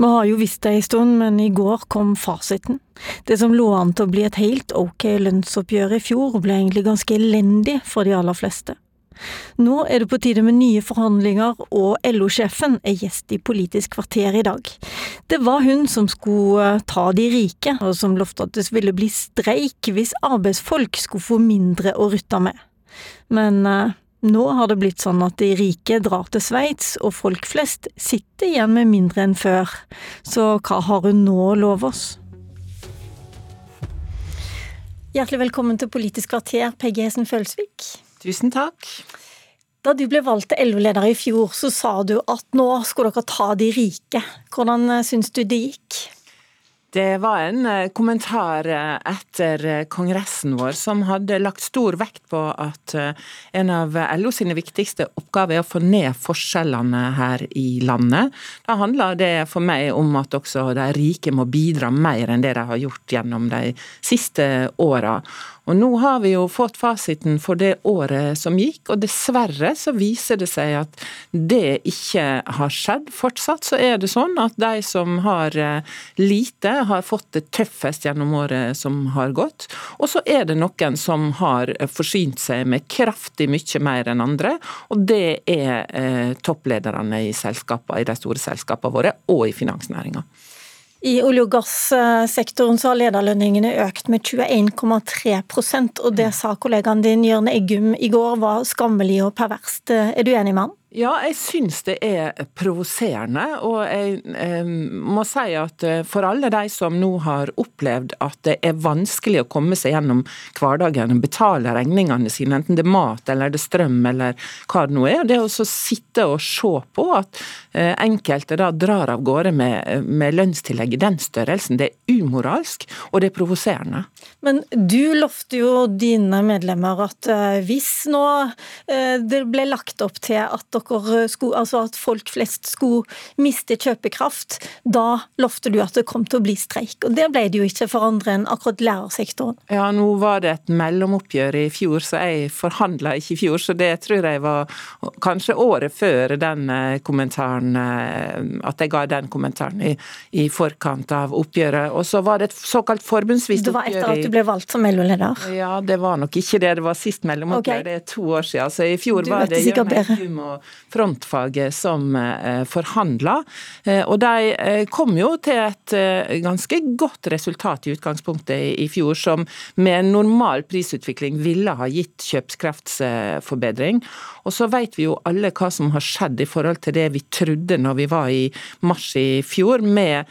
Vi har jo visst det en stund, men i går kom fasiten. Det som lå an til å bli et helt ok lønnsoppgjør i fjor, ble egentlig ganske elendig for de aller fleste. Nå er det på tide med nye forhandlinger, og LO-sjefen er gjest i Politisk kvarter i dag. Det var hun som skulle eh, ta de rike, og som lovte at det ville bli streik hvis arbeidsfolk skulle få mindre å rutte med. Men eh, nå har det blitt sånn at de rike drar til Sveits, og folk flest sitter igjen med mindre enn før. Så hva har hun nå å love oss? Hjertelig velkommen til Politisk kvarter, Peggy Hesen Følsvik. Tusen takk. Da du ble valgt til LO-leder i fjor, så sa du at nå skulle dere ta de rike. Hvordan eh, syns du det gikk? Det var en eh, kommentar eh, etter eh, kongressen vår som hadde lagt stor vekt på at en av LO sine viktigste oppgaver er å få ned forskjellene her i landet. Da handler det for meg om at også de rike må bidra mer enn det de har gjort gjennom de siste åra. Og Nå har vi jo fått fasiten for det året som gikk, og dessverre så viser det seg at det ikke har skjedd. Fortsatt så er det sånn at de som har lite, har fått det tøffest gjennom året som har gått. Og så er det noen som har forsynt seg med kraftig mye mer enn andre, og det er eh, topplederne i selskapene, i de store selskapene våre, og i finansnæringa. I olje- og gassektoren så har lederlønningene økt med 21,3% og det sa kollegaen din Jørn Eggum i går var skammelig og perverst. Er du enig med han? Ja, jeg syns det er provoserende. Og jeg eh, må si at eh, for alle de som nå har opplevd at det er vanskelig å komme seg gjennom hverdagen og betale regningene sine, enten det er mat eller det er strøm eller hva det nå er, det å sitte og se på at eh, enkelte da drar av gårde med, med lønnstillegg i den størrelsen, det er umoralsk og det er provoserende. Men du lovte jo dine medlemmer at eh, hvis nå eh, det ble lagt opp til at dere skulle, altså at folk flest skulle miste kjøpekraft, da lovte du at det kom til å bli streik. Og det ble det jo ikke for andre enn akkurat lærersektoren. Ja, nå var det et mellomoppgjør i fjor, så jeg forhandla ikke i fjor. Så det tror jeg var kanskje året før den eh, kommentaren eh, At jeg ga den kommentaren i, i forkant av oppgjøret. Og så var det et såkalt forbundsvist oppgjør Det var etter at du ble valgt som LO-leder? Ja, det var nok ikke det. Det var sist mellomoppgjør. Okay. Det er to år siden. Så i fjor du var det Jørn Eggum og frontfaget som eh, forhandla. Eh, og de eh, kom jo til et ganske godt resultat i utgangspunktet i fjor, som med normal prisutvikling ville ha gitt kjøpskraftsforbedring. Og så vet vi jo alle hva som har skjedd i forhold til det vi trodde når vi var i mars i fjor, med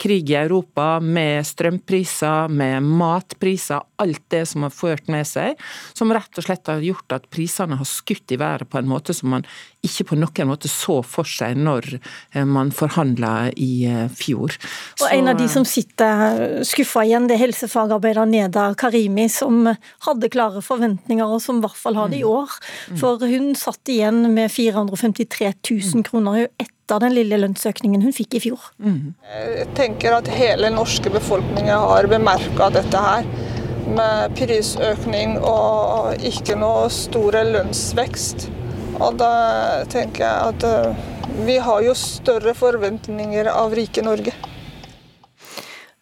krig i Europa, med strømpriser, med matpriser, alt det som har ført med seg, som rett og slett har gjort at prisene har skutt i været på en måte som man ikke på noen måte så for seg når eh, man forhandla i eh, fjor. Og En av de som sitter skuffa igjen, det er helsefagarbeider Neda Karimi, som hadde klare forventninger, og som i hvert fall har det i mm. år. Mm. For hun satt igjen med 453 000 mm. kroner etter den lille lønnsøkningen hun fikk i fjor. Jeg tenker at hele norske befolkningen har bemerka dette her. Med prisøkning og ikke noe store lønnsvekst. Og da tenker jeg at eh, vi har jo større forventninger av rike Norge.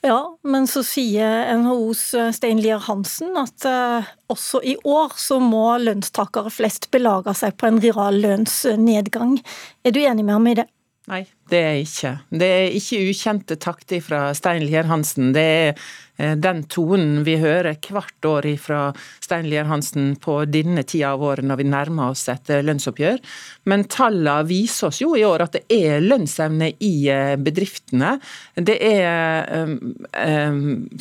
Ja, men så sier NHOs eh, Stein Lier Hansen at uh, også i år så må lønnstakere flest belage seg på en real lønnsnedgang. Er du enig med ham i det? Nei, det er ikke. Det er ikke ukjente takter fra Stein Lier Hansen. Det er eh, den tonen vi hører hvert år fra Stein Lier Hansen på denne tida av året når vi nærmer oss et eh, lønnsoppgjør. Men tallene viser oss jo i år at det er lønnsevne i eh, bedriftene. Det er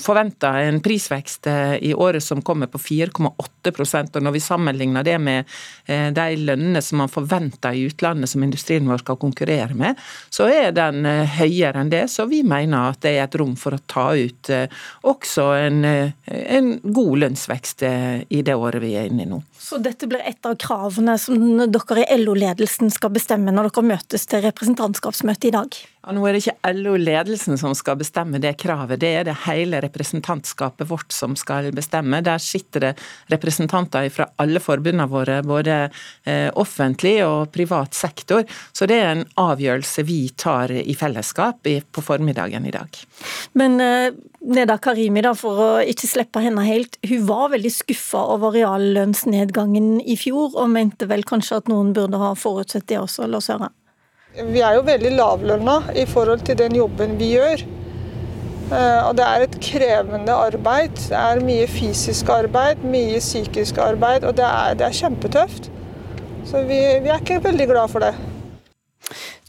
forventa en prisvekst i året som kommer på 4,8% og når vi sammenligner det med de lønnene som man forventer i utlandet som industrien vår skal konkurrere med, så er den eh, høyere enn det. Så vi mener at det er et rom for å ta ut eh, også en, eh, en god lønnsvekst i det året vi er inne i nå. Så dette blir et av kravene som dere i LO-ledelsen skal bestemme når dere møtes til representantskapsmøte i dag? Ja, nå er det ikke LO-ledelsen som skal bestemme det kravet, det er det hele representantskapet vårt som skal bestemme. Der sitter det representanter fra alle forbundene våre, både eh, offentlig og privat sektor. Så det er en avgjørelse vi tar i fellesskap på formiddagen i dag. Men eh, Neda Karimi, da, for å ikke slippe henne helt, hun var veldig skuffa over reallønnsnedgangen i fjor, og mente vel kanskje at noen burde ha forutsett det også, la oss høre. Vi er jo veldig lavlønna i forhold til den jobben vi gjør. Eh, og det er et krevende arbeid. Det er mye fysisk arbeid, mye psykisk arbeid, og det er, det er kjempetøft. Så vi, vi, er ikke veldig glad for det.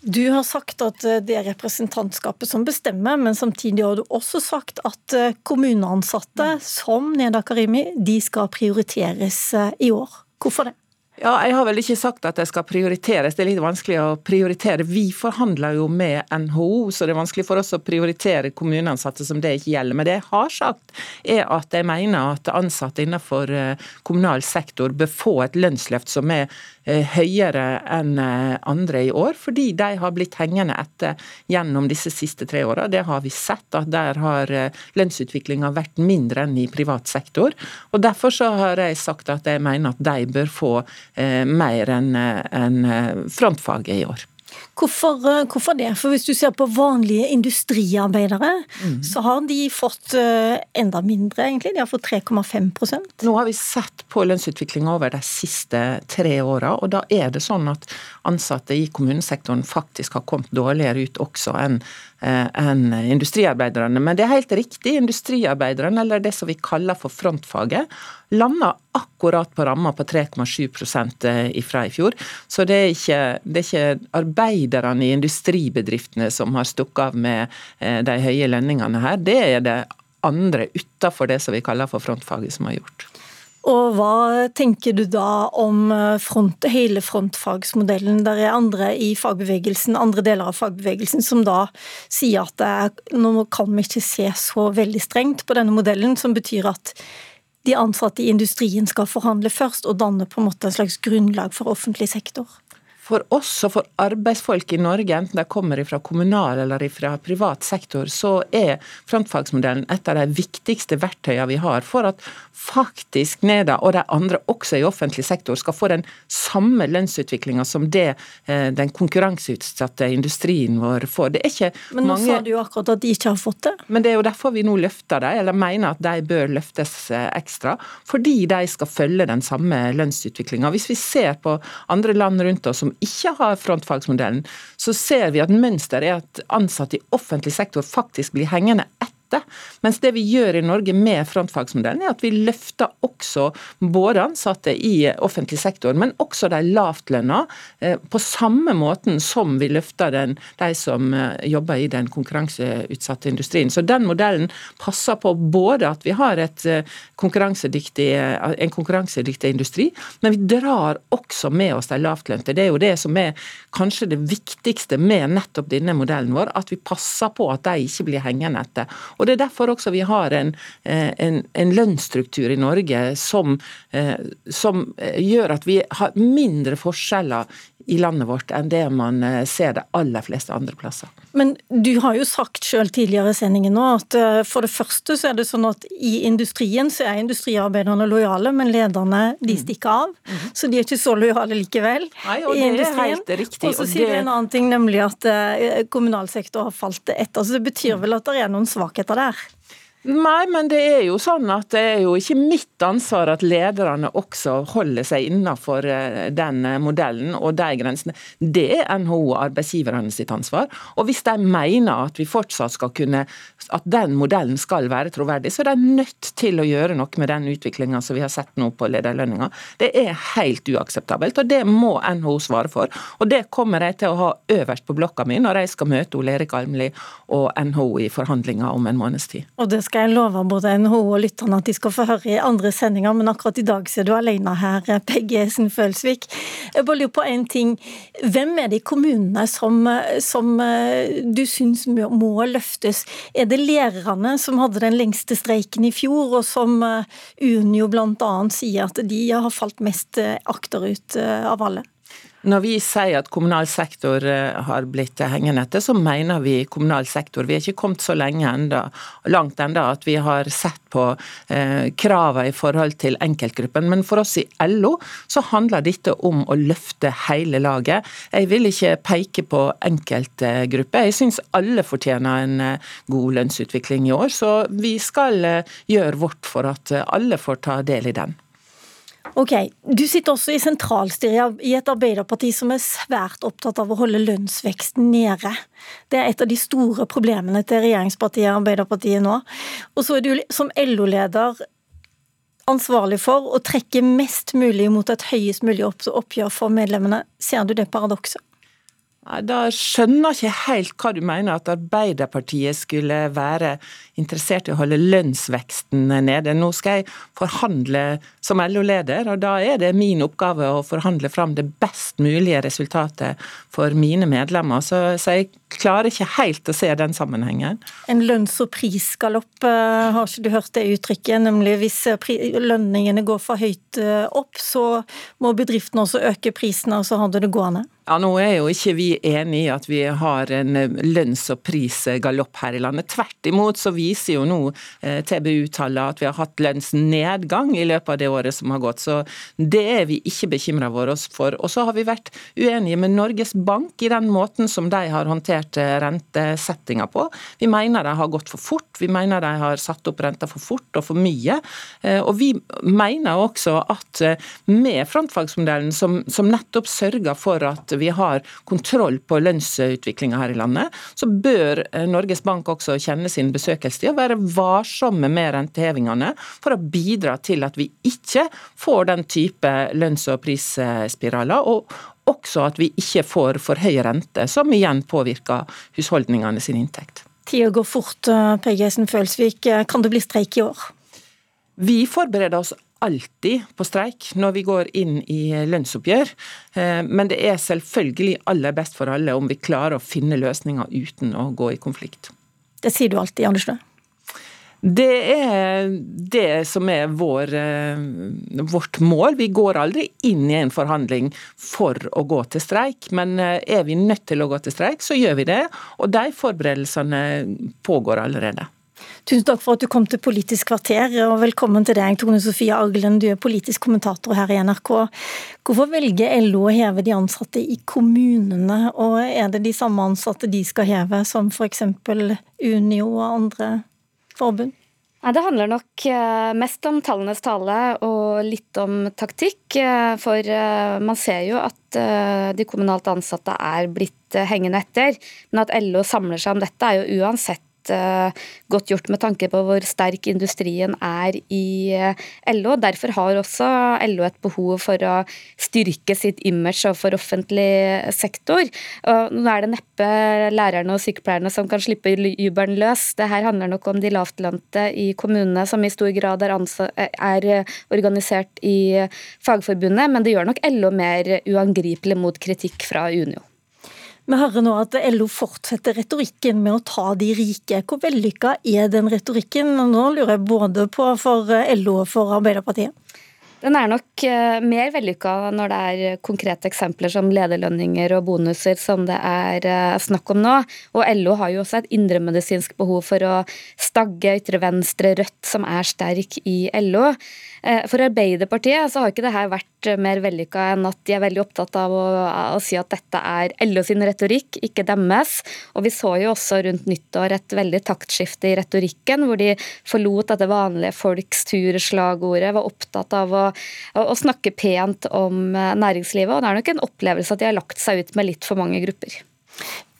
Du har sagt at eh, det er representantskapet som bestemmer, men samtidig har du også sagt at eh, kommuneansatte, som Neda Karimi, de skal prioriteres i år. Hvorfor det? Ja, Jeg har vel ikke sagt at det skal prioriteres, det er litt vanskelig å prioritere. Vi forhandler jo med NHO, så det er vanskelig for oss å prioritere kommuneansatte som det ikke gjelder. Men det jeg har sagt, er at jeg mener at ansatte innenfor eh, kommunal sektor bør få et lønnsløft som er høyere enn eh, andre i år, fordi de har blitt hengende etter gjennom disse siste tre åra. Det har vi sett, at der har lønnsutviklinga vært mindre enn i privat sektor. Og Derfor så har jeg sagt at jeg mener at de bør få Eh, mer enn eh, frontfaget i år. Hvorfor, eh, hvorfor, det? For Hvis du ser på vanlige industriarbeidere, mm. så har de fått enda mindre, egentlig. De har fått 3,5% Nå har vi sett på lønnsutviklinga over de siste tre åra, og da er det sånn at ansatte i kommunesektoren faktisk har kommet dårligere ut også enn enn industriarbeiderne. Men det er helt riktig, industriarbeiderne, eller det som vi kaller for frontfaget, landa akkurat på ramma på 3,7 ifra fra i fjor. Så det er, ikke, det er ikke arbeiderne i industribedriftene som har stukket av med eh, de høye lønningene her. Det er det andre utafor det som vi kaller for frontfaget som har gjort. Og hva tenker du da om eh, front, hele frontfagsmodellen? Der er andre i fagbevegelsen, andre deler av fagbevegelsen som da sier at nå kan vi ikke se så veldig strengt på denne modellen, som betyr at de ansatte i industrien skal forhandle først, og danne på en måte en slags grunnlag for offentlig sektor? For oss og for arbeidsfolk i Norge, enten de kommer fra kommunal eller fra privat sektor, så er frontfagsmodellen et av de viktigste verktøyene vi har for at faktisk NEDA og de andre, også i offentlig sektor, skal få den samme lønnsutviklinga som det eh, den konkurranseutsatte industrien vår får. Det er ikke men nå mange... sa du jo akkurat at de ikke har fått det. Men det er jo derfor vi nå løfter dem, eller mener at de bør løftes eh, ekstra. Fordi de skal følge den samme lønnsutviklinga. Hvis vi ser på andre land rundt oss som ikke har frontfagsmodellen, så ser vi at mønsteret er at ansatte i offentlig sektor faktisk blir hengende dette. Mens det vi gjør i Norge med frontfagsmodellen, er at vi løfter også både ansatte i offentlig sektor, men også de lavtlønna, eh, på samme måten som vi løfter den, de som eh, jobber i den konkurranseutsatte industrien. Så den modellen passer på både at vi har et konkurransedyktig, en konkurransedyktig industri, men vi drar også med oss de lavtlønte. Det er jo det som er kanskje det viktigste med nettopp denne modellen vår, at vi passer på at de ikke blir hengende etter. Og Det er derfor også vi har en, eh, en, en lønnsstruktur i Norge som, eh, som, eh, gjør at vi har mindre forskjeller i landet vårt enn det man ser de aller fleste andre plasser. Men du har jo sagt selv tidligere i sendingen nå at for det første så er det sånn at i industrien så er industriarbeiderne lojale, men lederne de mm. stikker av. Mm -hmm. Så de er ikke så lojale likevel Nei, og i det industrien. Riktig. Og så sier du en annen ting, nemlig at kommunal sektor har falt etter. Så det betyr vel at det er noen svakheter der? Nei, men det er jo sånn at det er jo ikke mitt ansvar at lederne også holder seg innenfor eh, den eh, modellen og de grensene. Det er NHO og arbeidsgiverne sitt ansvar. Og hvis de mener at vi fortsatt skal kunne at den modellen skal være troverdig, så er de nødt til å gjøre noe med den utviklinga som vi har sett nå på lederlønninga. Det er helt uakseptabelt, og det må NHO svare for. Og det kommer jeg til å ha øverst på blokka mi når jeg skal møte Ole Erik Almli og NHO i forhandlinger om en måneds tid. Og det skal skal jeg love både NHO og lytterne at de skal få høre i andre sendinger, men akkurat i dag så er du alene her, Peggy Esen Følsvik. Jeg bare lurer på en ting. Hvem er det i kommunene som, som eh, du syns må løftes? Er det lærerne som hadde den lengste streiken i fjor, og som eh, Unio bl.a. sier at de har falt mest eh, akterut av alle? Når vi sier at kommunal sektor eh, har blitt hengende etter, så mener vi kommunal sektor. Vi er ikke kommet så lenge enda, langt enda at vi har sett på eh, kravene i forhold til enkeltgruppen. Men for oss i LO så handler dette om å løfte hele laget. Jeg vil ikke peke på enkeltgrupper. Jeg syns alle fortjener en eh, god lønnsutvikling i år, så vi skal eh, gjøre vårt for at alle får ta del i den. Ok, Du sitter også i sentralstyret i et Arbeiderparti som er svært opptatt av å holde lønnsveksten nede. Det er et av de store problemene til regjeringspartiet Arbeiderpartiet nå. Og så er du som LO-leder ansvarlig for å trekke mest mulig mot et høyest mulig oppgjør for medlemmene. Ser du det paradokset? Da skjønner jeg ikke helt hva du mener, at Arbeiderpartiet skulle være interessert i å holde lønnsveksten nede. Nå skal jeg forhandle som LO-leder, og da er det min oppgave å forhandle fram det best mulige resultatet for mine medlemmer. Så, så jeg klarer ikke helt å se den sammenhengen. En lønns- og prisgalopp, eh, har ikke du hørt det uttrykket? Nemlig hvis eh, lønningene går for høyt eh, opp, så må bedriftene også øke prisene, og så har du det gående. Ja, Nå er jo ikke vi enig i at vi har en lønns- og prisgalopp her i landet. Tvert imot så viser jo nå TBU-tallet at vi har hatt lønnsnedgang i løpet av det året som har gått. Så det er vi ikke bekymra for. Og så har vi vært uenige med Norges Bank i den måten som de har håndtert redusert rentesettinga på. Vi mener de har gått for fort, vi mener de har satt opp renta for fort og for mye. Eh, og vi mener også at eh, med frontfagsmodellen, som, som nettopp sørger for at vi har kontroll på lønnsutviklinga her i landet, så bør eh, Norges Bank også kjenne sin besøkelsestid og være varsomme med rentehevingene for å bidra til at vi ikke får den type lønns- og prisspiraler. Og, også at vi ikke får for høy rente, som igjen påvirker husholdningene sin inntekt. Tida går fort, eh, Peggeisen Følsvik. Kan det bli streik i år? Vi forbereder oss alltid på streik når vi går inn i lønnsoppgjør, eh, men det er selvfølgelig aller best for alle om vi klarer å finne løsninger uten å gå i konflikt. Det sier du alltid, Anders Løe. Det er det som er vår, eh, vårt mål. Vi går aldri inn i en forhandling for å gå til streik, men eh, er vi nødt til å gå til streik, så gjør vi det. Og de forberedelsene pågår allerede. Tusen takk for at du kom til Politisk kvarter, og velkommen til deg, Tone Sofie Aglen. Du er politisk kommentator her i NRK. Hvorfor velger LO å heve de ansatte i kommunene, og er det de samme ansatte de skal heve som f.eks. Unio og andre forbund? Nei, Det handler nok eh, mest om tallenes tale og litt om taktikk. Eh, for eh, man ser jo at de kommunalt ansatte er blitt hengende etter. Men at LO samler seg om dette er jo uansett Eh, godt gjort med tanke på hvor sterk industrien er i eh, LO. Derfor har også LO et behov for å styrke sitt image overfor offentlig sektor. Og nå er det neppe lærerne og sykepleierne som kan slippe jubelen løs. Det her handler nok om de lavtlønte i kommunene som i stor grad er, er organisert i Fagforbundet, men det gjør nok LO mer uangripelig mot kritikk fra Unio. Vi hører nå at LO fortsetter retorikken med å ta de rike. Hvor vellykka er den retorikken? Nå lurer jeg både på for LO og for Arbeiderpartiet. Den er nok eh, mer vellykka når det er konkrete eksempler som lederlønninger og bonuser som det er eh, snakk om nå. Og LO har jo også et indremedisinsk behov for å stagge ytre venstre Rødt, som er sterk i LO. Eh, for Arbeiderpartiet så har ikke det her vært mer vellykka enn at de er veldig opptatt av å, å, si at dette er LO sin retorikk, ikke deres. Og vi så jo også rundt nyttår et veldig taktskifte i retorikken, hvor de forlot dette vanlige folks tur-slagordet, var opptatt av å, å, snakke pent om eh, næringslivet. Og det er nok en opplevelse at de har lagt seg ut med litt for mange grupper.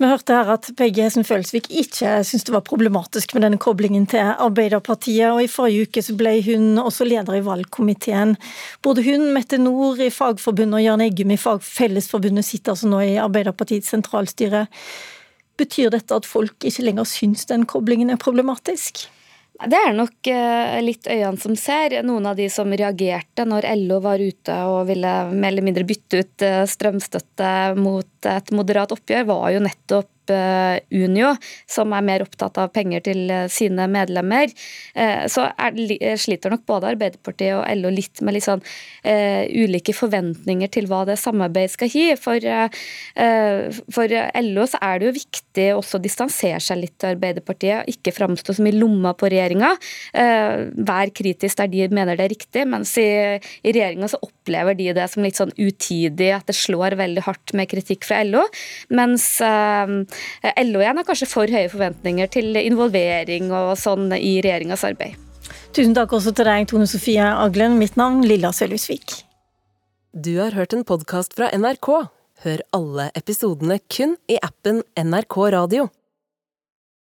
Vi hørte her at Peggy Hesen Følsvik ikke syntes det var problematisk med denne koblingen til Arbeiderpartiet, og i forrige uke så ble hun også leder i valgkomiteen. Både hun, Mette Nord i Fagforbundet og Jørn Eggum i Fellesforbundet sitter altså nå i Arbeiderpartiets sentralstyre. Betyr dette at folk ikke lenger syns den koblingen er problematisk? Det er nok eh, litt øynene som ser. Noen av de som reagerte når LO var ute og ville mer eller mindre bytte ut eh, strømstøtte mot et moderat oppgjør, var jo nettopp Unio, som er mer opptatt av penger til sine medlemmer, så er, sliter nok både Arbeiderpartiet og LO litt med litt sånn uh, ulike forventninger til hva det samarbeidet skal gi. For, uh, for LO så er det jo viktig også å distansere seg litt til Arbeiderpartiet, ikke framstå som i lomma på regjeringa. Uh, vær kritisk der de mener det er riktig, mens i, i regjeringa så opplever de det som litt sånn utidig, at det slår veldig hardt med kritikk fra LO. Mens LO igjen har kanskje for høye forventninger til involvering og sånn i regjeringas arbeid. Tusen takk også til deg, Tone Sofie Aglen. Mitt navn Lilla Sølhusvik. Du har hørt en podkast fra NRK. Hør alle episodene kun i appen NRK Radio.